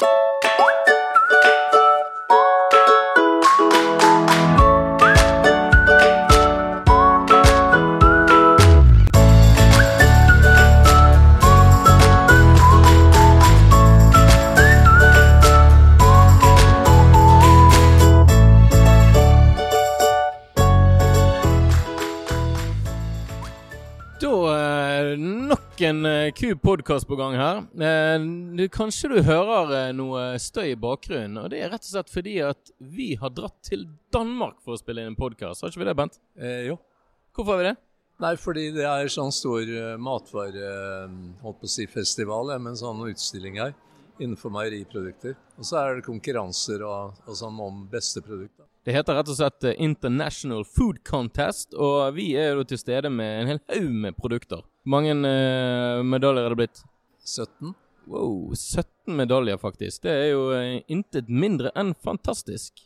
Da en eh, Q-podkast på gang her. Eh, kanskje du hører eh, noe støy i bakgrunnen. Og det er rett og slett fordi at vi har dratt til Danmark for å spille inn en podkast. Har ikke vi det, Bent? Eh, jo. Hvorfor har vi det? Nei, fordi det er sånn stor matvare... holdt på å si festival, med sånn utstilling her innenfor meieriprodukter. Og så er det konkurranser og, og sånn om beste produkt. Det heter rett og slett International Food Contest, og vi er jo til stede med en hel haug med produkter. Hvor mange uh, medaljer er det blitt? 17. Wow, 17 medaljer faktisk. Det er jo eh, intet mindre enn fantastisk.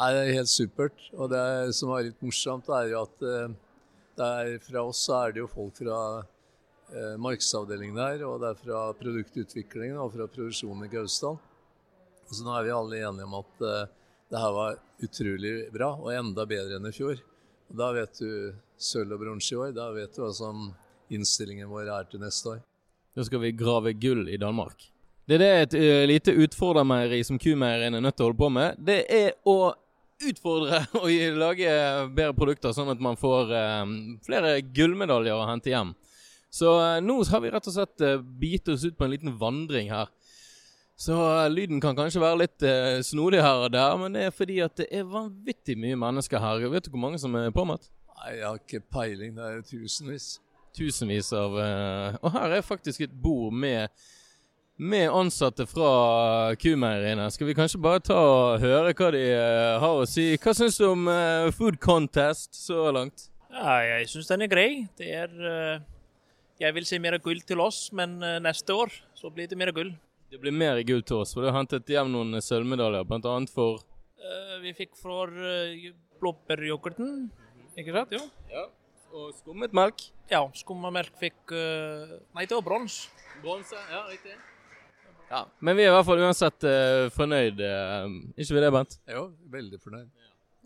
Nei, det er helt supert. Og det er, som er litt morsomt, er jo at eh, det er, fra oss så er det jo folk fra eh, markedsavdelingen her, og det er fra produktutviklingen og fra produksjonen i Gausdal. Så nå er vi alle enige om at eh, det her var utrolig bra, og enda bedre enn i fjor. Og da vet du sølv og bronse i år. Da vet du hva som innstillingen vår er til neste år. Nå skal vi grave gull i Danmark. Det er det et uh, lite utfordrermeieri som Q-meieriene er nødt til å holde på med. Det er å utfordre og lage bedre produkter, sånn at man får uh, flere gullmedaljer å hente hjem. Så uh, nå har vi rett og slett uh, begitt oss ut på en liten vandring her. Så lyden kan kanskje være litt snodig her og der, men det er fordi at det er vanvittig mye mennesker her. Vet du hvor mange som er påmeldt? Nei, jeg har ikke peiling. Det er jo tusenvis. Tusenvis av eh, Og her er faktisk et bord med med ansatte fra Q-meieriene. Skal vi kanskje bare ta og høre hva de eh, har å si? Hva syns du om eh, Food Contest så langt? Ja, jeg syns den er grei. Det er Jeg vil si mer gull til oss, men neste år så blir det mer gull. Det blir mer gull til oss, for du har hentet hjem noen sølvmedaljer, bl.a. for vi fikk uh, blåbæryoghurten, ikke sant? Jo. ja, og skummet melk. Ja, skummamelk fikk uh, Nei, det var bronse. Bronse. Ja, riktig. Ja, Men vi er i hvert fall uansett uh, fornøyd. Uh, ikke vi det, Bent? Jo, veldig fornøyd.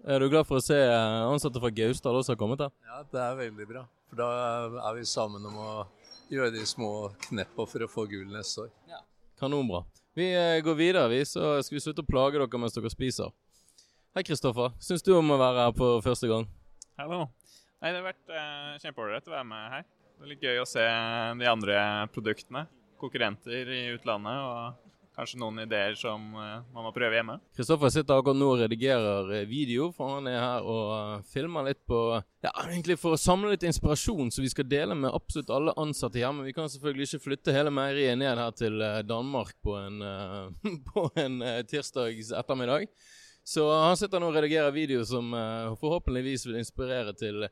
Er du glad for å se ansatte fra Gausdal også har kommet her? Ja, det er veldig bra. For da er vi sammen om å gjøre de små kneppa for å få gull neste år. Kanonbra. Vi går videre, vi, så skal vi slutte å plage dere mens dere spiser. Hei, Kristoffer. Syns du om å være her på første gang? Hallo. Nei, det har vært eh, kjempeålreit å være med her. Det er litt gøy å se de andre produktene. Konkurrenter i utlandet og kanskje noen ideer som eh, man må prøve hjemme. Kristoffer sitter akkurat nå og redigerer eh, video, for han er her og eh, filmer litt på Ja, egentlig for å samle litt inspirasjon som vi skal dele med absolutt alle ansatte hjemme. Vi kan selvfølgelig ikke flytte hele meieriet ned her til eh, Danmark på en, eh, på en eh, tirsdags ettermiddag. Så han sitter nå og redigerer video som eh, forhåpentligvis vil inspirere til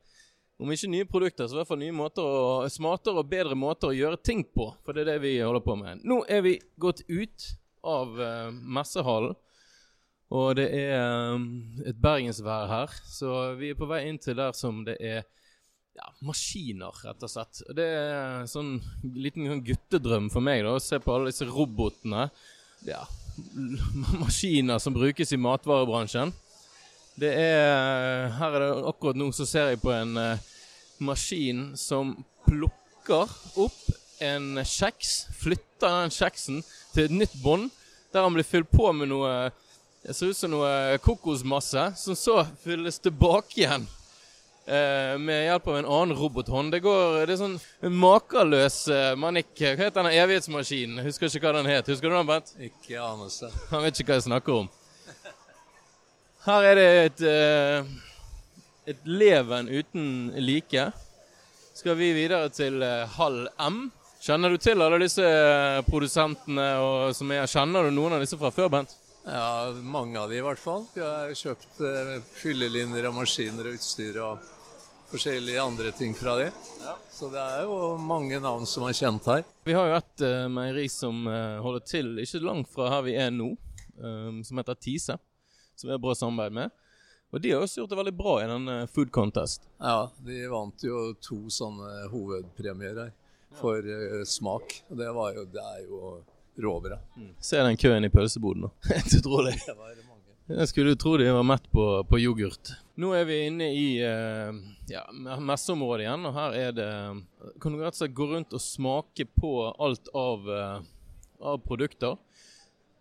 om ikke nye produkter, så i hvert fall nye måter og smartere og bedre måter å gjøre ting på. For det er det vi holder på med. Nå er vi gått ut av uh, messehallen. Og det er um, et bergensvær her, så vi er på vei inn til der som det er ja, maskiner, rett og slett. Og Det er sånn liten sånn guttedrøm for meg, da, å se på alle disse robotene. Ja, maskiner som brukes i matvarebransjen. Det er Her er det akkurat nå så ser jeg på en eh, maskin som plukker opp en kjeks, flytter den kjeksen til et nytt bånd, der han blir fylt på med noe Det ser ut som noe kokosmasse, som så fylles tilbake igjen. eh, med hjelp av en annen robothånd. Det går, det er sånn en makeløs eh, manikk. Hva heter denne evighetsmaskinen? Husker ikke hva den het. Husker du den, Bent? Ikke anelse. Han vet ikke hva jeg snakker om. Her er det et, eh, et leven uten like. Skal vi videre til eh, halv M. Kjenner du til alle disse eh, produsentene og som er Kjenner du noen av disse fra før, Bent? Ja, mange av de i hvert fall. Vi har kjøpt eh, fyllelinjer og maskiner og utstyr og forskjellige andre ting fra de. Så det er jo mange navn som er kjent her. Vi har jo et uh, meieri som eh, holder til ikke langt fra her vi er nå, um, som heter Tise. Som vi har bra samarbeid med. Og de har også gjort det veldig bra i den eh, food contest. Ja, de vant jo to sånne hovedpremier her for eh, smak. Og det, var jo, det er jo råbra. Se den køen i pølseboden, da. Utrolig. Jeg skulle tro de var mett på, på yoghurt. Nå er vi inne i eh, ja, messeområdet igjen, og her er det Kan du rett og slett gå rundt og smake på alt av, av produkter.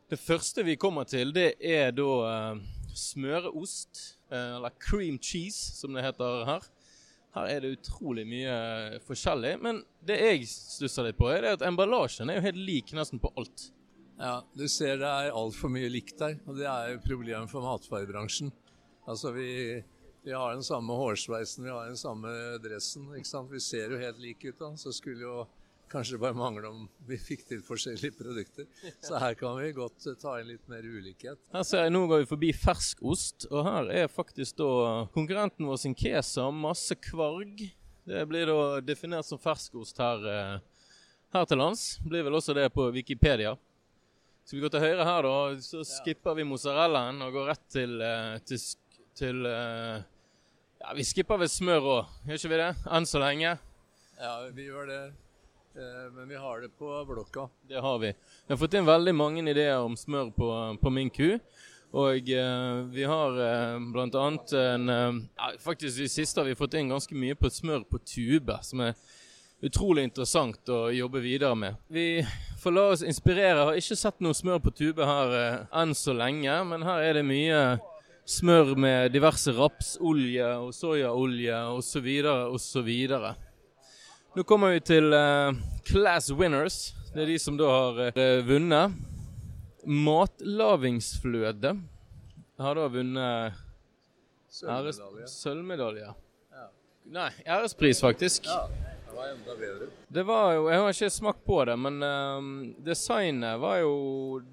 Det første vi kommer til, det er da smøreost, eller cream cheese, som det heter her. Her er det utrolig mye forskjellig. Men det jeg stusser litt på, er at emballasjen er jo helt lik nesten på alt. Ja, du ser det er altfor mye likt der, og det er jo problemet for matvarebransjen. Altså vi, vi har den samme hårsveisen, vi har den samme dressen. ikke sant? Vi ser jo helt like ut, da. Så skulle jo kanskje det bare mangler om vi fikk til forskjellige produkter. Så her kan vi godt ta inn litt mer ulikhet. Her ser jeg Nå går vi forbi fersk ost, og her er faktisk da konkurrenten vår sin Kesa. Masse kvarg. Det blir da definert som ferskost her, eh, her til lands. Blir vel også det på Wikipedia. Skal vi gå til høyre her, da. Så skipper vi mozzarellaen og går rett til, eh, til, til eh, Ja, vi skipper vel smør òg, gjør ikke vi det? Enn så lenge. Ja, vi gjør det. Eh, Men vi har det på blokka. Det har vi. Vi har fått inn veldig mange ideer om smør på, på min ku. Og eh, vi har eh, annet en eh, Faktisk i siste har vi fått inn ganske mye på smør på tube, som er utrolig interessant å jobbe videre med. Vi får la oss inspirere. Har ikke sett noe smør på tube her eh, enn så lenge, men her er det mye smør med diverse rapsolje og soyaolje osv. osv. Nå kommer vi til uh, Class Winners. Det er de som da har uh, vunnet. Matlavingsfløde har da vunnet æres Sølvmedalje. sølvmedalje. Ja. Nei, ærespris, faktisk. Ja, det enda bedre. Det var jo Jeg har ikke smakt på det, men um, designet var jo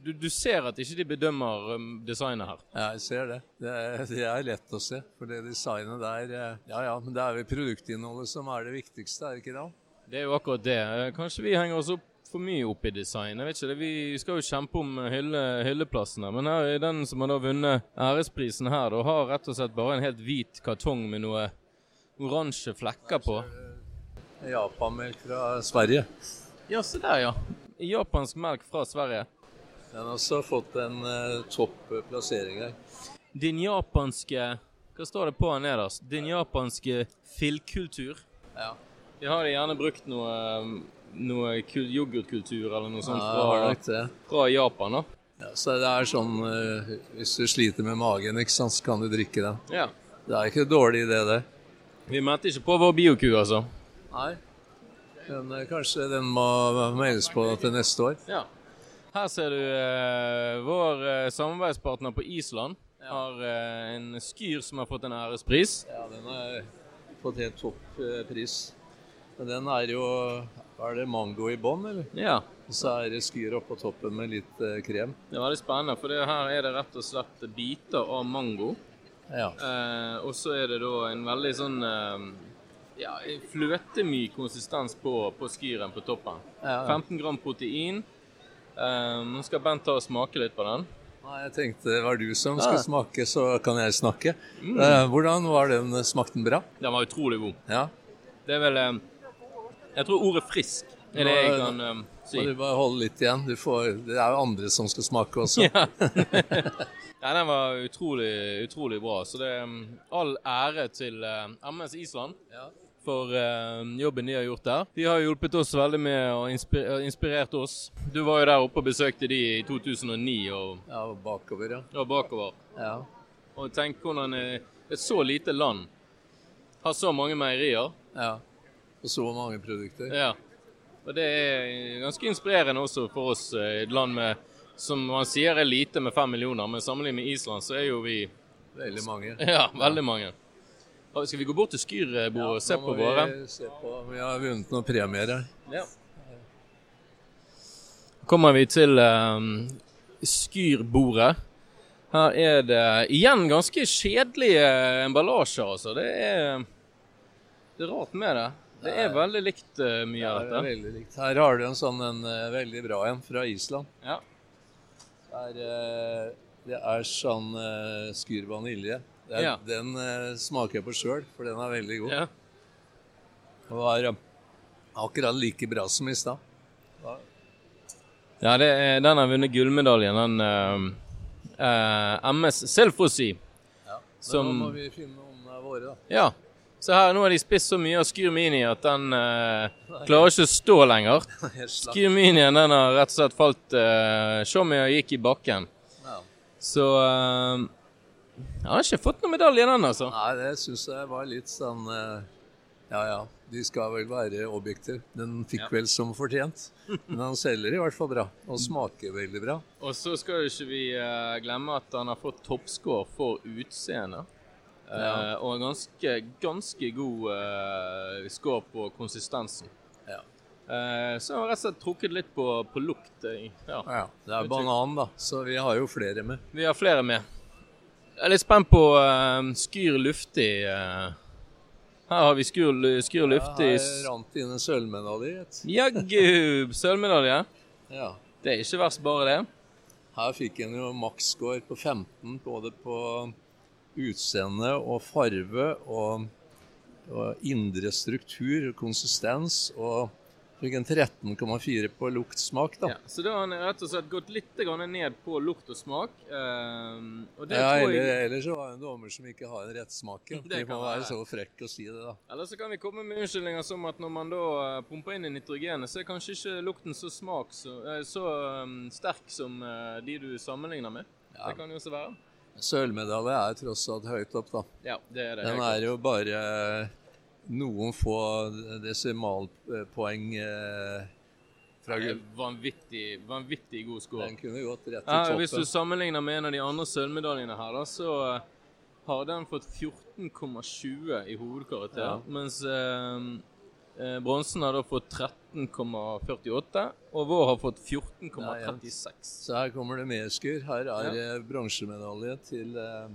du, du ser at ikke de bedømmer um, designet her. Ja, jeg ser det. Det er, det er lett å se. For det designet der eh, Ja ja, men det er vel produktinnholdet som er det viktigste, er det ikke det? Det er jo akkurat det. Eh, Kanskje vi henger oss opp for mye opp i design. Jeg vet ikke, det, Vi skal jo kjempe om hylle, hylleplassene, men her er den som har da vunnet æresprisen her, da har rett og slett bare en helt hvit kartong med noe oransje flekker på. Japanmelk fra Sverige. Ja, se der, ja. Japansk melk fra Sverige. Den har også fått en eh, topp eh, plassering her. Din japanske Hva står det på nederst? Din japanske fillkultur. Ja. De har gjerne brukt noe, noe yoghurtkultur eller noe sånt Ja, fra, fra Japan. da. Ja, så det er sånn eh, Hvis du sliter med magen, ikke sant, så kan du drikke den. Ja. Det er ikke dårlig idé, det. Vi mente ikke på vår bioku, altså. Nei. Men eh, kanskje den må meldes på til neste år. Ja. Her ser du eh, vår eh, samarbeidspartner på Island. Har eh, en Skyr som har fått en ærespris. Ja, den har fått helt topp eh, pris. Men den er jo Er det mango i bånn, eller? Ja. Og så er det skyr oppå toppen med litt eh, krem. Det er veldig spennende, for det her er det rett og slett biter av mango. Ja. Eh, og så er det da en veldig sånn ja, fløtemyk konsistens på, på skyren på toppen. Ja, ja. 15 gram protein. Eh, Nå skal Bent ta og smake litt på den. Nei, jeg tenkte det var du som skulle smake, så kan jeg snakke. Eh, hvordan var den? Smakte den bra? Den var utrolig god. Ja. Det er vel um, Jeg tror ordet 'frisk' er det jeg kan um, si. Må du bare holde litt igjen. Du får, det er jo andre som skal smake også. Ja. ja, den var utrolig, utrolig bra. Så det er all ære til eh, MS Island Ja. For eh, jobben de har gjort der. De har hjulpet oss veldig med og inspi- inspirert oss. Du var jo der oppe og besøkte de i 2009 og, ja, og bakover, ja. og bakover. ja. Og tenk hvordan eh, et så lite land har så mange meierier. Ja. Og så mange produkter. Ja. Og det er ganske inspirerende også for oss eh, et land med som man sier er lite med fem millioner, men sammenlignet med Island så er jo vi Veldig mange. Ja, veldig mange. Ja, Skal vi gå bort til skyrbordet og se på våre? Se på. vi har vunnet noen premier her. Ja. Kommer vi til um, skyrbordet. Her er det igjen ganske kjedelige emballasjer, altså. Det er, det er rart med det. Det er veldig likt uh, mye Ja, av det er veldig likt. Her har du en sånn en uh, veldig bra en fra Island. Ja. Det er, eh, det er sånn uh, skyr Det er, Ja. Den uh, smaker jeg på sjøl, for den er veldig god. ja. Og var eh, akkurat like bra som i stad. Ja, det er, den har vunnet gullmedaljen, den uh, eh, MS Selfossi. Ja. Som- nå må vi finne noen av våre, da. Ja. Så her, nå har de spist så mye av Skyr Mini at den eh, klarer ikke å stå lenger. Skyr Minien den har rett og slett falt uh, Showmia gikk i bakken. Ja. Så eh, Jeg har ikke fått noen medalje, den, altså. Nei, det syns jeg var litt sånn eh, Ja ja, de skal vel være objektive. Den fikk Ja. vel som fortjent. Men han selger i hvert fall bra, og smaker veldig bra. Og så skal jo ikke vi eh, glemme at han har fått toppscore for utseende. Eh, Ja. Og en ganske, ganske god uh, score på konsistensen. Ja. Så jeg har rett og slett trukket litt på, på lukt. Ja. Ja, det er banan, da, så vi har jo flere med. Vi har flere med. Jeg er litt spent på uh, Skyr luftig. Uh. her har vi Skyr, skyr luftig. Ja, her rant inn en sølvmedalje. Jaggu! Sølvmedalje. Ja. Det er ikke verst, bare det. Her fikk en jo maksscore på 15, både på utseende og farve og, og indre struktur, og konsistens, og fikk en 13,4 på luktsmak, da. Ja, så da har han rett og slett gått litt ned på lukt og smak. eh, og det Ja, eller, jeg eller så var det en dommer som ikke har rettsmaken. Det De kan må være. så frekk å si det, da. Eller så kan vi komme med unnskyldninger som at når man da eh, pumper inn i nitrogenet, så er kanskje ikke lukten så smak så, eh, så um, sterk som uh, de du sammenligner med. Ja. Det kan jo også være. Sølvmedalje er tross alt høyt opp, da. Ja, det er det. Den er jo bare noen få desimalpoeng eh, vanvittig, vanvittig god score. Den kunne gått rett Ja, toppen. hvis du sammenligner med en av de andre sølvmedaljene her, da, så eh, har den fått 14,20 i hovedkarakter. Ja. Mens eh, eh, bronsen har da fått 13,48, og vår har fått 14,36. Så her kommer det medskur. Her er ja. bronsemedalje til eh,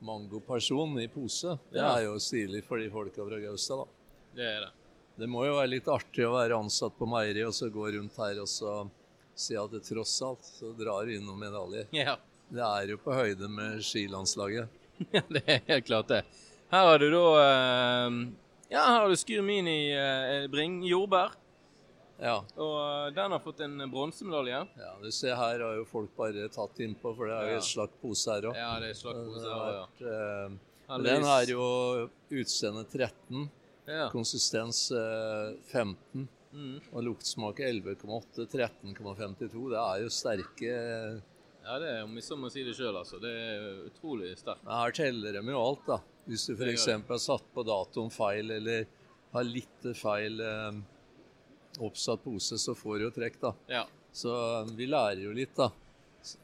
mangoperson i pose. Det er jo stilig for de folka fra Gaustad, da. Det er det. Det må jo være litt artig å være ansatt på meieri og så gå rundt her og så si at det tross alt så drar vi inn noen medaljer. Ja. Det er jo på høyde med skilandslaget. ja, det er helt klart det. Her har du da eh, Ja, her har du Skyr Mini eh, Bring jordbær. Ja. Og eh, den har fått en bronsemedalje. ja, du ser her har jo folk bare tatt innpå, for det er jo Ja. et slakt pose her òg. Ja, det er slakkpose her, ja. Den er jo utseende 13, ja. konsistens eh, 15 Mm. og luktsmak 11,8, 13,52. Det er jo sterke ja, det er om vi så må si det sjøl, altså. Det er utrolig sterkt. Her teller de jo alt, da. Hvis du f.eks. har satt på datoen feil, eller har litt feil eh, oppsatt pose, så får du jo trekk, da. Ja. Så eh, vi lærer jo litt, da.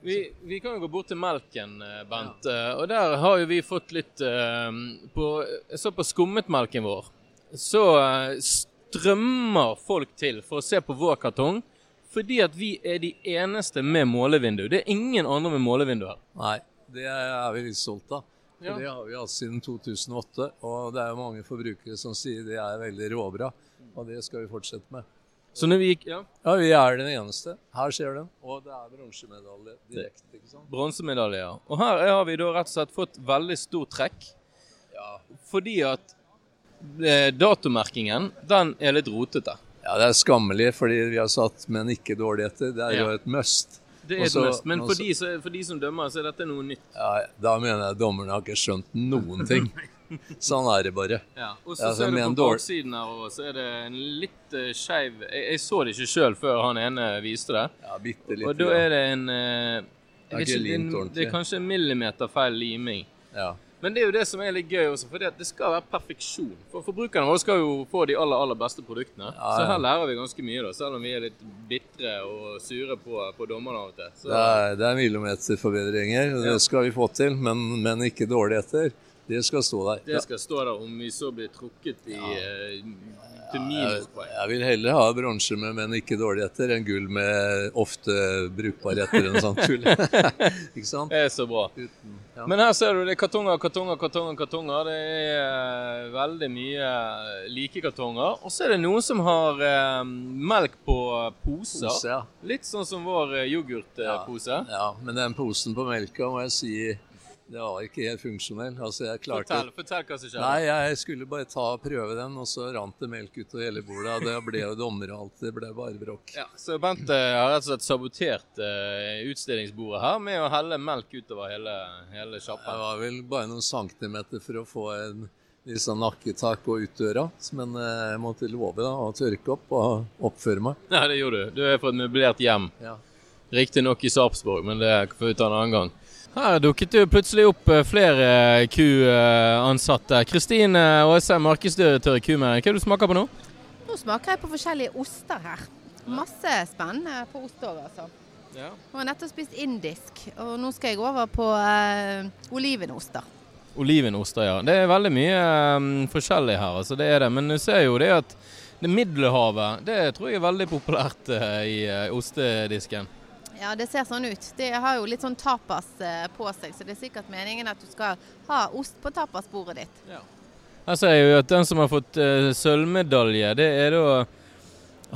Vi, vi kan jo gå bort til melken, eh, Bent. Ja. Og der har jo vi fått litt eh, på, Jeg så på skummetmelken vår. Så eh, strømmer folk til for å se på vår kartong. Fordi at vi er de eneste med målevindu. Det er ingen andre med målevindu her. Nei, det er vi litt stolt av. For Ja. Det har vi hatt siden 2008, og det er jo mange forbrukere som sier det er veldig råbra. Og det skal vi fortsette med. Så når vi gikk Ja, Ja, vi er den eneste. Her ser du. Og det er bronsemedalje direkte, ikke sant? bronsemedalje, ja. Og her har vi da rett og slett fått veldig stor trekk. Ja. Fordi at eh, datomerkingen, den er litt rotete. Ja, det er skammelig, fordi vi har satt 'men ikke dårlig etter'. Det er jo et must. Det er et Også- must. Men for de, for de som dømmer, så er dette noe nytt. Ja, da mener jeg dommerne har ikke skjønt noen ting. Sånn er det bare. Ja, og så Ja, ser du på baksiden her, og så er det en litt uh, skeiv jeg, jeg så det ikke sjøl før han ene viste det. Ja, bitte litt. Og da er det en uh, Det er ikke en- det er kanskje en millimeter feil liming. ja. Men det er jo det som er litt gøy også, for det skal være perfeksjon. For forbrukerne våre skal jo få de aller aller beste produktene. Ja, Så her lærer vi ganske mye, da, selv om vi er litt bitre og sure på, på dommerne av og til. Så, Det er, er millimeterforbedringer, det Ja. skal vi få til. Men, men ikke dårlig etter. Det skal stå der. det skal stå der om vi så blir trukket i, ja. til Jeg, minuspoeng. jeg vil heller ha bronse med, men ikke dårlig etter, enn gull med ofte brukbar etter noe sånt tull. ikke sant? Det er så bra. Uten, ja. Men her ser du det er kartonger, kartonger, kartonger. kartonger. Det er eh, veldig mye like kartonger. Og så er det noen som har eh, melk på poser. Pose, ja. Litt sånn som vår eh, yoghurtpose. ja, men den posen på melka må jeg si Det var ikke helt funksjonell. Altså, jeg Fortell, fortell hva som skjedde. Nei, jeg skulle bare ta og prøve den, og så rant det melk ut av hele bordet. og Det ble jo dommer og alt. Det ble bare bråk. Ja, så Bent eh, har rett og slett sabotert uh, utstillingsbordet her med å helle melk utover hele, hele Det var vel bare noen centimeter for å få en litt sånn nakketak og ut døra. Men eh, jeg måtte love da, å tørke opp og oppføre meg. Ja, det gjorde du. Du er fra et møblert hjem. Ja. Riktignok i Sarpsborg, men det får vi ta en annen gang. Her dukket det plutselig opp eh, flere Q-ansatte. Kristine Aase, markedsdirektør i Q-meieriet. Hva er det du smaker på nå? Nå smaker jeg på forskjellige oster her. Masse spennende på ost òg, altså. Ja. Nå har jeg nettopp spist indisk, og nå skal jeg over på eh, olivenoster. Olivenoster, ja. Det er veldig mye eh, forskjellig her, altså det er det. Men du ser jo det at det Middelhavet, det tror jeg er veldig populært eh, i eh, ostedisken. Ja, det ser sånn ut. Det har jo litt sånn tapas eh, på seg, så det er sikkert meningen at du skal ha ost på tapasbordet ditt. Her ser jeg jo at den som har fått uh, sølvmedalje, det er da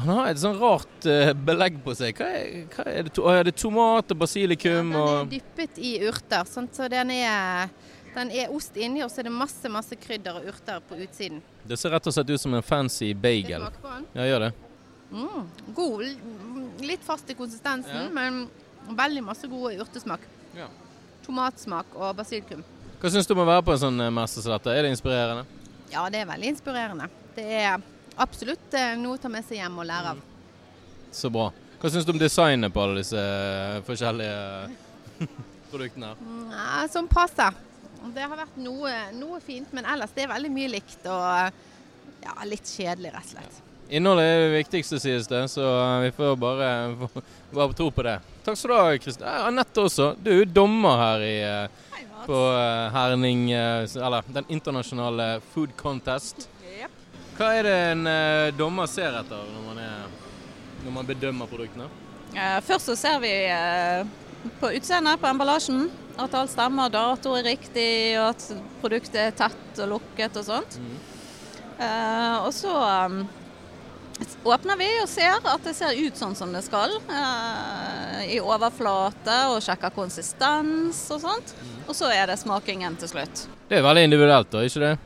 Han har et sånn rart uh, belegg på seg. Hva er, hva er det? To, å, det er tomat og basilikum Ja, den er dyppet i urter, sånn, så den er, den er ost inni, og så er det masse masse krydder og urter på utsiden. Det ser rett og slett ut som en fancy bagel. jeg bagel. smake på den? Ja, gjør det. Mm, god. Litt fast i konsistensen, men veldig masse god urtesmak. Ja. Tomatsmak og basilikum. Hva syns du om å være på en sånn eh, messe som dette? Er det inspirerende? Ja, det er veldig inspirerende. Det er absolutt eh, noe å ta med seg hjem og lære av. Så bra. Hva syns du om designet på alle disse eh, forskjellige produktene her? Mm, Ja, som passer. Det har vært noe, noe fint, men ellers det er veldig mye likt og ja, litt kjedelig, rett og slett. Innholdet er det viktigste, sies det, så eh, vi får bare, bare tro på det. Takk skal du ha, Kristin. Anette også. Du er jo dommer her i, eh, på eh, Herning, eller den internasjonale food contest. Hva er det en dommer ser etter når man, er, når man bedømmer produktene? Først så ser vi på utseendet, på emballasjen, at alt stemmer, dato er riktig, og at produktet er tett og lukket og sånt. Mm. og så åpner vi og ser at det ser ut sånn som det skal, eh, i overflate, og sjekker konsistens og sånt. Og så er det smakingen til slutt. Det er veldig individuelt, da, ikke det?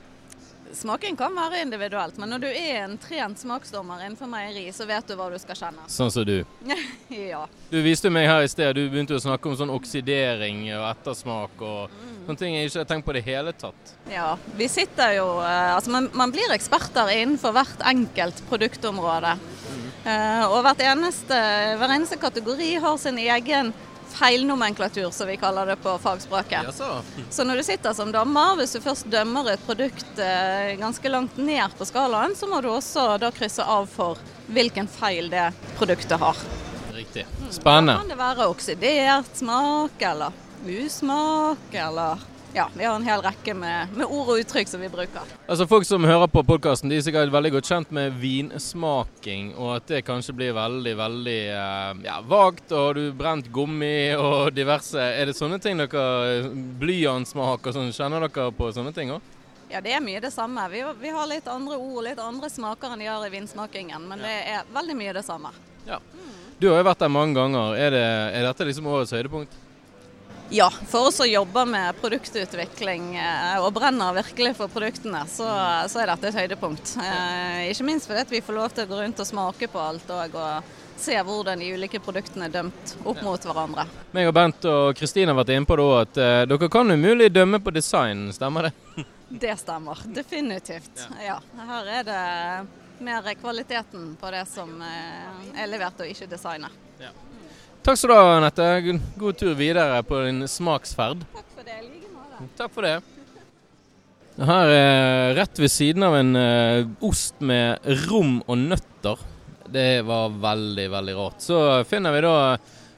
Smaking kan være individuelt, men når du er en trent smaksdommer innenfor meieri, så vet du hva du skal kjenne. Sånn som du. ja. Du viste meg her i sted, du begynte å snakke om sånn oksidering og ettersmak og sånne ting jeg ikke har tenkt på i det hele tatt. Ja, vi sitter jo eh, Altså man, man blir eksperter innenfor hvert enkelt produktområde. Eh, og hvert eneste, hver eneste kategori har sin egen feilnomenklatur, som vi kaller det på fagspråket. Ja, Så når du sitter som dommer, hvis du først dømmer et produkt eh, ganske langt ned på skalaen, så må du også da krysse av for hvilken feil det produktet har. Riktig. Da Spennende. kan det være oksidert smak, eller usmak, eller Ja, vi har en hel rekke med, med ord og uttrykk som vi bruker. Altså Folk som hører på podkasten, er sikkert veldig godt kjent med vinsmaking, og at det kanskje blir veldig, veldig eh, ja, vagt, og har du brent gummi og diverse Er det sånne ting dere Blyantsmak og sånn, kjenner dere på sånne ting òg? Ja, det er mye det samme. Vi, vi har litt andre ord, litt andre smaker enn de har i vinsmakingen, men det er veldig mye det samme. Ja. Du har jo vært der mange ganger. Er, det, er dette liksom årets høydepunkt? Ja, for oss som jobber med produktutvikling eh, og brenner virkelig for produktene, så, så er dette et høydepunkt. Eh, ikke minst fordi vi får lov til å gå rundt og smake på alt og, og se hvordan de ulike produktene er dømt opp mot hverandre. Meg og Bent og Kristine har vært inne på det òg, at eh, dere kan umulig dømme på design, stemmer det? Det stemmer, definitivt. Ja, her er det mer kvaliteten på det som eh, er levert og ikke designet. Takk skal du ha, Anette. God tur videre på din smaksferd. Takk for det, i like måte. Takk for det. Her er rett ved siden av en eh, ost med rom og nøtter. Det var veldig, veldig rart. Så finner vi da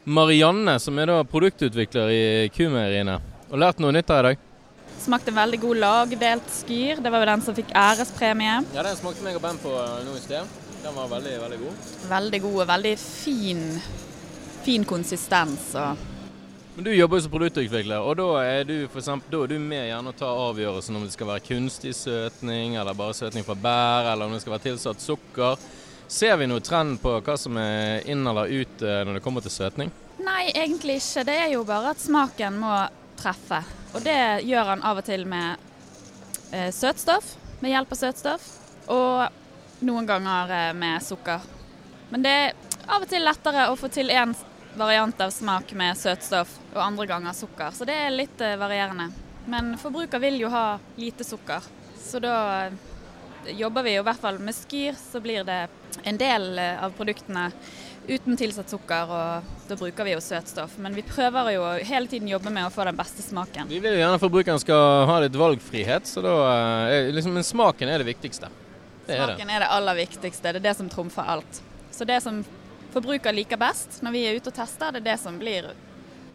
Marianne, som er da produktutvikler i Kumeieriene. Og lært noe nytt her i dag. Smakte veldig god lagdelt skyr. Det var jo den som fikk ærespremie. Ja, den smakte meg og Ben på nå i sted. Den var veldig, veldig god. Veldig god og veldig fin, fin konsistens. Men du jobber jo som produktutvikler, og da er du for eksempel, da er du med gjerne å ta avgjørelsen om det skal være kunstig søtning, eller bare søtning fra bær, eller om det skal være tilsatt sukker. Ser vi noen trend på hva som er inn eller ut eh, når det kommer til søtning? Nei, egentlig ikke. Det er jo bare at smaken må treffe. Og det gjør han av og til med eh, søtstoff, med hjelp av søtstoff, og noen ganger eh, med sukker. Men det er av og til lettere å få til én variant av smak med søtstoff, og andre ganger sukker. Så det er litt eh, varierende. Men forbruker vil jo ha lite sukker, så da eh, jobber vi jo i hvert fall med Skyr, så blir det en del eh, av produktene uten tilsatt sukker, og da bruker vi jo søtstoff. Men vi prøver jo hele tiden jobbe med å få den beste smaken. Vi vil jo gjerne at forbrukeren skal ha litt valgfrihet, så da liksom, Men smaken er det viktigste. Det er det. Smaken er det aller viktigste, det er det som trumfer alt. Så det som forbruker liker best når vi er ute og tester, det er det som blir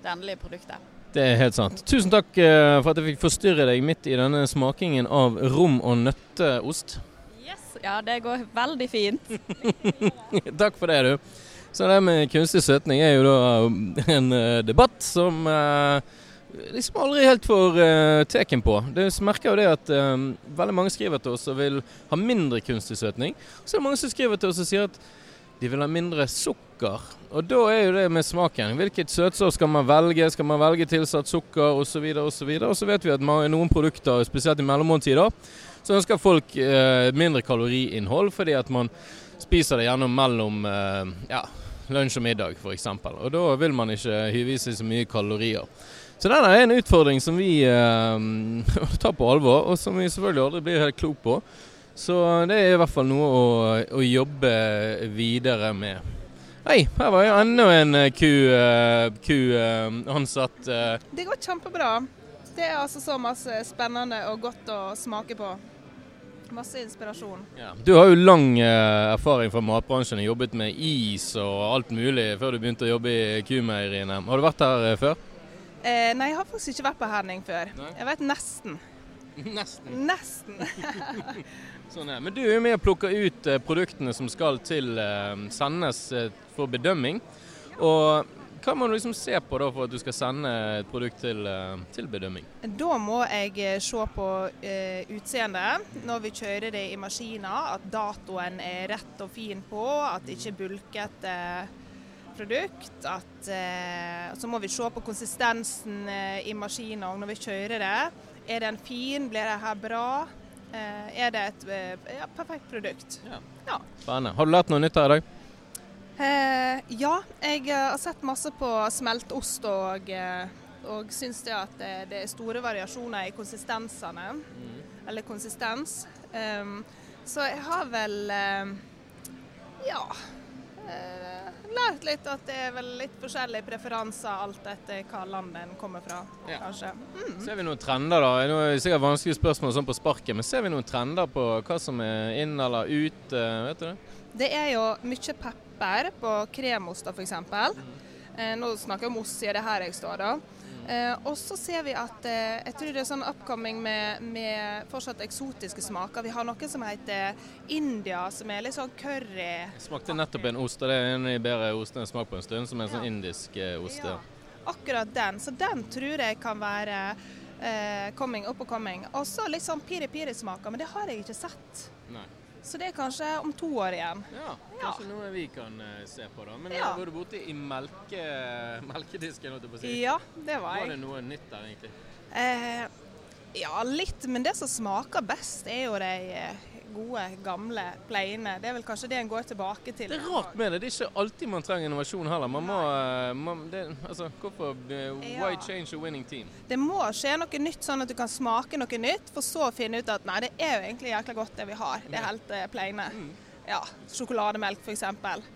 det endelige produktet. Det er helt sant. Tusen takk eh, for at jeg fikk forstyrre deg midt i denne smakingen av rom- og nøtteost. Yes, ja det går veldig fint. Takk for det, du. Så det med kunstig søtning er jo da en eh, debatt som eh, liksom aldri helt får uh, teken på. Det merker jo det at eh, veldig mange skriver til oss og vil ha mindre kunstig søtning. Så er det mange som skriver til oss og sier at de vil ha mindre sukker. Og da er jo det med smaken. Hvilket søtsår skal man velge? Skal man velge tilsatt sukker osv. osv. Og så vet vi at noen produkter, spesielt i mellommåltider, så ønsker folk eh, mindre kaloriinnhold fordi at man spiser det gjennom mellom eh, ja, lunsj og middag f.eks. Og da vil man ikke hyve i seg så mye kalorier. Så denne er en utfordring som vi eh, tar på alvor, og som vi selvfølgelig aldri blir helt klok på. Så det er i hvert fall noe å, å jobbe videre med. Hei, her var jo enda en eh, ku, eh, ku uh, ansatt. eh. Det går kjempebra. Det er altså så masse spennende og godt å smake på. Masse inspirasjon. Ja. Du har jo lang eh, erfaring fra matbransjen, og jobbet med is og alt mulig før du begynte å jobbe i kumeieriene. Har du vært her eh, før? Eh, nei, jeg har faktisk ikke vært på Henning før. Nei. Jeg vet nesten. Nesten. Nesten. Sånn er. Men du er jo med og plukker ut eh, produktene som skal til eh, sendes eh, for bedømming. Og hva må du liksom se på da for at du skal sende et produkt til, eh, til bedømming? Da må jeg eh, se på eh, utseendet når vi kjører det i maskiner, at datoen er rett og fin på, at det ikke er bulkete produkt. At, eh, så må vi se på konsistensen eh, i maskinen når vi kjører det. Er den fin? Blir det her bra? Eh, er det et eh, ja, perfekt produkt? Spennende. Har du lært noe nytt her i dag? Eh, ja, jeg eh, har sett masse på smeltost og, og syns det at det, det er store variasjoner i konsistensene. Eller konsistens. Um, så jeg har vel eh, ja eh, lært litt at det er vel litt forskjellige preferanser alt etter hva land en kommer fra, Ja. kanskje. Mm. Ser vi noen trender da? Nå er det sikkert vanskelige spørsmål sånn på sparket, men ser vi noen trender på hva som er inn eller ut? eh, Vet du det? Det er jo mye pepper på kremoster f.eks. Mm. nå snakker jeg om oss, siden det er her jeg står, da. Eh, og så ser vi at eh, jeg tror det er sånn upcoming med, med fortsatt eksotiske smaker. Vi har noe som heter India, som er litt sånn curry. Jeg smakte nettopp en ost, og det er en av de bedre ostene jeg har smakt på en stund, som er en sånn Ja. indisk eh, ost. Ja. akkurat den. Så den tror jeg kan være eh, coming, up og coming. Og så litt sånn piri-piri-smaker, men det har jeg ikke sett. Nei. Så det er kanskje om to år igjen. Ja, kanskje noe vi kan eh, se på da. Men Ja. var du borte i melke, melkedisken, holdt jeg på å si? Ja, det var Var det noe nytt der egentlig? Eh, ja, litt, men det som smaker best er jo de eh, gode, gamle pleiene. Det er vel kanskje det en går tilbake til. Det er rart med det. Det er ikke alltid man trenger innovasjon heller. Man må, eh, man, det, altså, hvorfor eh, Why change a winning team? Det må skje noe nytt, sånn at du kan smake noe nytt, for så å finne ut at nei, det er jo egentlig jækla godt det vi har. Det er helt pleiene. pleine. Ja, sjokolademelk f.eks.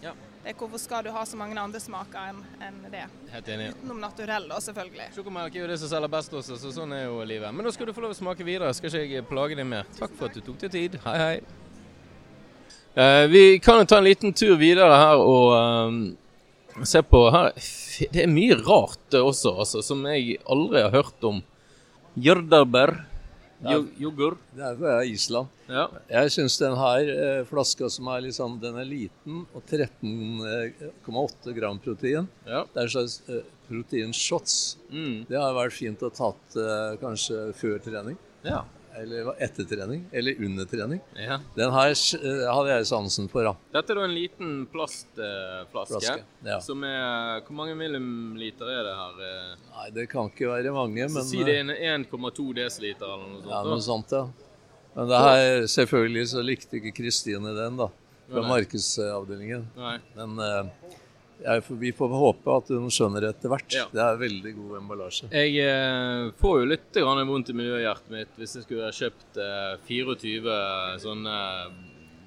Ja. Er Hvorfor skal du ha så mange andre smaker enn en det? Helt enig. Utenom naturell, da, selvfølgelig. Sjokomelk er jo det som selger best også, så sånn er jo livet. Men nå skal du få lov å smake videre, skal ikke jeg plage deg mer. Takk for at du tok deg tid. Hei, hei. Eh, vi kan jo ta en liten tur videre her og eh, se på her. Det er mye rart eh, også, altså, som jeg aldri har hørt om. Jørdarber. Yoghurt. Det er fra Island. Ja. Jeg syns den her eh, flaska som er sånn, den er liten og 13,8 gram protein. Ja. Det er en slags eh, proteinshots. Mm. Det har vært fint å tatt eh, kanskje før trening, Ja. Eller etter trening, eller under trening. ja. Den her eh, hadde jeg sansen for, da. Dette er da en liten plastflaske. Flaske, ja. Som er Hvor mange milliliter er det her? eh? Nei, det kan ikke være mange, Så men si det er en 1,2 dl eller noe sånt. ja, noe sånt, ja. Men det her, selvfølgelig så likte ikke Kristine den, da. Fra markedsavdelingen. Nei. Men eh, jeg, vi får håpe at hun skjønner det etter hvert. Ja. Det er veldig god emballasje. Jeg eh, får jo litt grann vondt i miljøhjertet mitt hvis jeg skulle kjøpt eh, 24 sånne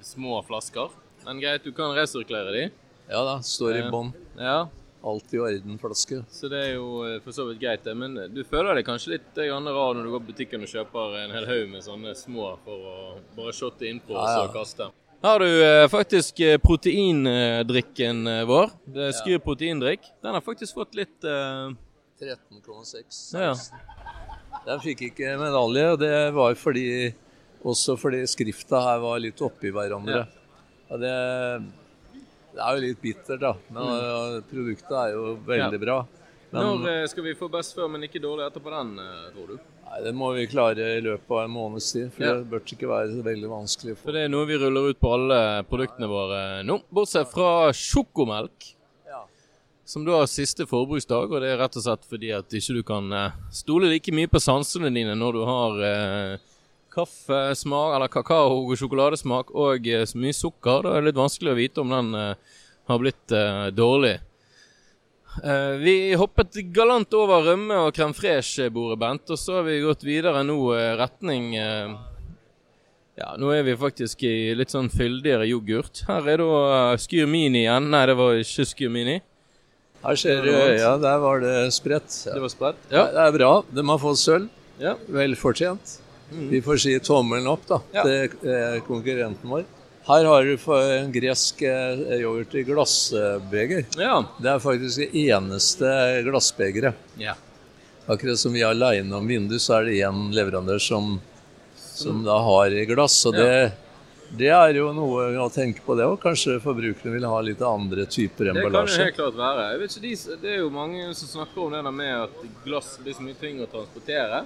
små flasker. Men greit, du kan resirkulere de. Ja da, står i bånn. Ja, Alt i orden-flaske. så det er jo eh, for så vidt greit, det. Men du føler deg kanskje litt eh, rar når du går på butikken og kjøper en hel haug med sånne små for å bare shotte innpå ja, Ja, så ja. kaste. Har du eh, faktisk eh, proteindrikken eh, vår. Det Skyr proteindrikk. Den har faktisk fått litt uh... 13,6. Ja. Den fikk ikke medalje, og det var fordi også fordi skrifta her var litt oppi hverandre. Og det, det er jo litt bittert, da. Men mm. produktet er jo veldig Ja. bra. Men Når skal vi få best før, men ikke dårlig etterpå den, tror du? Nei, det må vi klare i løpet av en måneds tid. For Ja. det bør ikke være så veldig vanskelig. For det er noe vi ruller ut på alle produktene våre nå, bortsett fra sjokomelk. Ja. Som du har siste forbruksdag, og det er rett og slett fordi at ikke du kan eh, stole like mye på sansene dine når du har eh, kaffesmak, eller kakao- og sjokoladesmak og eh, så mye sukker. Da er det litt vanskelig å vite om den eh, har blitt eh, dårlig. Eh, vi hoppet galant over rømme og crème fraîche-bordet, Bent, og så har vi gått videre nå eh, retning eh, ja, nå er vi faktisk i litt sånn fyldigere yoghurt. Her er da uh, Skyr Mini igjen. Nei, det var ikke Skyr Mini. Her ser du Ja, der var det spredt. Ja. Det var spredt. Ja. Det er bra. De har fått sølv. Ja. Velfortjent. Vi får si tommelen opp da, Ja. til konkurrenten vår. Her har du en gresk eh, yoghurt i glassbeger. Ja. Det er faktisk det eneste glassbegeret. ja. Akkurat som vi er aleine om vindu, så er det én leverandør som, som da har i glass. Og det, det er jo noe å tenke på, det òg. Kanskje forbrukerne vil ha litt andre typer Det kan jo helt klart være. Ikke, Det er jo mange som snakker om det med at glass blir så mye tyngre å transportere.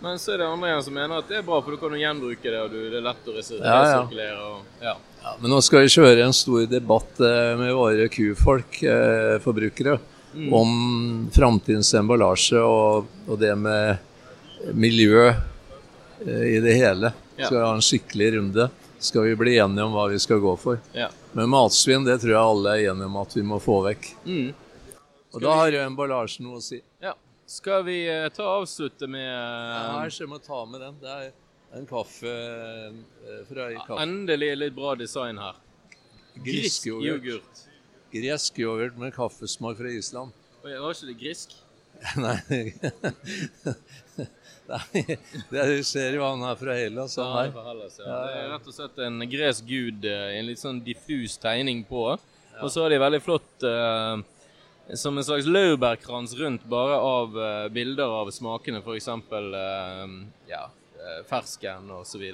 Men så er det andre igjen som mener at det er bra, for du kan jo gjenbruke det, og du, det er lett å resirkulere. Ja, ja. Og, ja. Men nå skal vi kjøre en stor debatt eh, med våre kufolk, eh, forbrukere, Mm. om framtidens emballasje og, og det med miljø eh, i det hele. Ja. Skal vi ha en skikkelig runde? Skal vi bli enige om hva vi skal gå for? Ja. Men matsvinn, det tror jeg alle er enige om at vi må få vekk. Mm. Og da har jo emballasjen noe å si. ja. Skal vi eh, ta og avslutte med Nei, jeg må ta med den. Det er en kaffe eh, fra i kaffe. Endelig litt bra design her. Grisk yoghurt. Gresk yoghurt med kaffesmak fra Island. Oi, Var ikke det grisk? Nei. Nei, det er, du ser jo han er fra Hellas. Ja, Han det er her. fra Hellas, ja. Ja, ja, Det er rett og slett en gresk gud eh, en litt sånn diffus tegning på. Og så har de veldig flott eh, som en slags laurbærkrans rundt bare av uh, bilder av smakene, f.eks. Uh, ja, eh, fersken osv.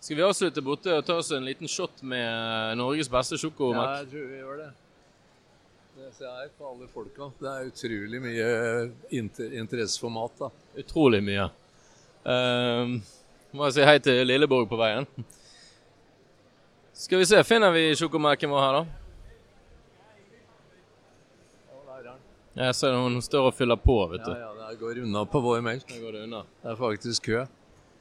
Skal vi avslutte borte og ta oss en liten shot med eh, Norges beste Ja, jeg tror vi gjør det. Det ser jeg på alle folka. Det er utrolig mye inter interesse for mat. da. Utrolig mye. Uh, må jeg si hei til Lilleborg på veien. Skal vi se, finner vi sjokomelken vår her, da? Jeg ser hun står og fyller på, vet du. Ja, ja, Det går unna på vår melk. Det går det unna. Det er faktisk kø.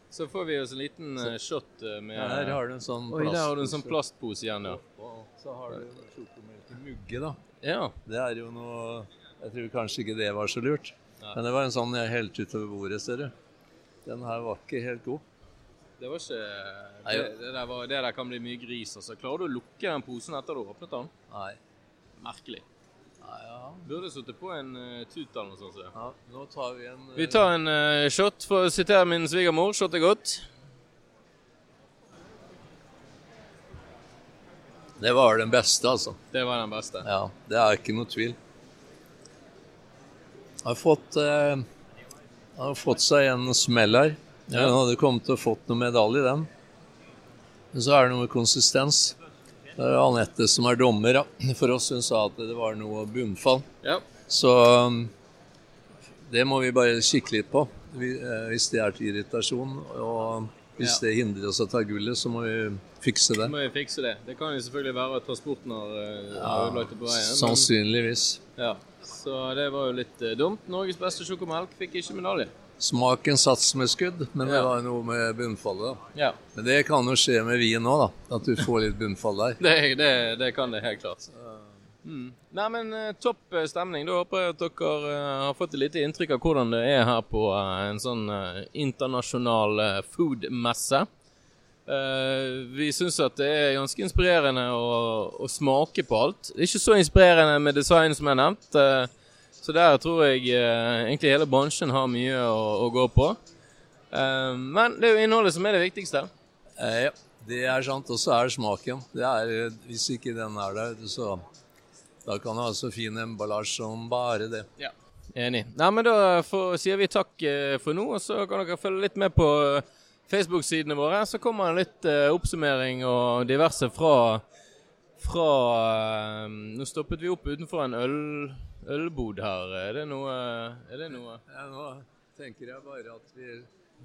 Så får vi oss en liten eh, shot eh, med Her har du en sånn Oi, der har du en sånn plastpose. plastpose igjen, ja. Og så har du sjokomelk i mugge, da. Ja. Det er jo noe Jeg tror kanskje ikke det var så lurt. Nei. Men det var en sånn jeg helte utover bordet, ser du. Den her var ikke helt god. Det var ikke Nei, det, det, der var, det der kan bli mye gris, altså. Klarer du å lukke den posen etter du har åpnet den? Nei. Merkelig. Nei ja. Burde sittet på en uh, tut eller noe sånt. så. ja. Nå tar vi en Vi tar en uh, shot, for å sitere min svigermor. Shot er godt. Det var den beste, altså. Det var den beste. Ja, det er ikke noe tvil. Jeg har fått, eh, han har fått seg en smell her. Han hadde kommet til å fått noen medalje, den. Men så er det noe med konsistens. Anette som er dommer for oss. Hun sa at det var noe bunnfall. Ja. Så um, det må vi bare kikke litt på, eh, hvis det er til irritasjon. Og hvis Ja. det hindrer oss å ta gullet, så må vi fikse Så det. må vi fikse det. Det kan jo selvfølgelig være at transporten har, eh, ødelagt det på veien. men- Sannsynligvis. Ja. Så det var jo litt eh, dumt. Norges beste sjokomelk fikk ikke medalje. Smaken satt med skudd, men det var noe med bunnfallet. Ja. Men det kan jo skje med vin òg, da. At du får litt bunnfall der. Det, det, det kan det helt klart. Mm. Nei, men eh, topp eh, stemning. Da håper jeg at dere eh, har fått et lite inntrykk av hvordan det er her på en sånn internasjonal uh, food-messe. Vi syns at det er ganske inspirerende å, å smake på alt. Det er ikke så inspirerende med design som jeg har nevnt. Så der tror jeg eh, egentlig hele bransjen har mye å, å gå på. Eh, men det er jo innholdet som er det viktigste. Eh, ja, det er sant. Og så er smaken. Det er, eh, hvis ikke den er der, så da kan du ha så fin emballasje som bare det. Ja. Enig. Nei, men Da får, sier vi takk eh, for nå, og så kan dere følge litt med på eh, Facebook-sidene våre. Så kommer det litt oppsummering og diverse fra, fra eh, Nå stoppet vi opp utenfor en øl, ølbod her. Er det noe, er det noe? Ja, nå tenker jeg bare at vi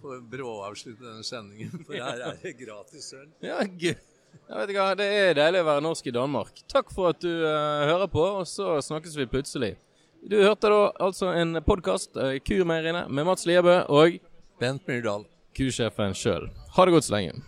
får bråavslutte denne sendingen, for her er det gratis øl. Ja, gud. Jeg vet ikke, Det er deilig å være norsk i Danmark. Takk for at du uh, hører på, og så snakkes vi plutselig. Du hørte da altså en podkast, uh, Kurmeieriene, med Mats Liebø og Bent Myrdal. kusjefen sjøl. Ha det godt så lenge.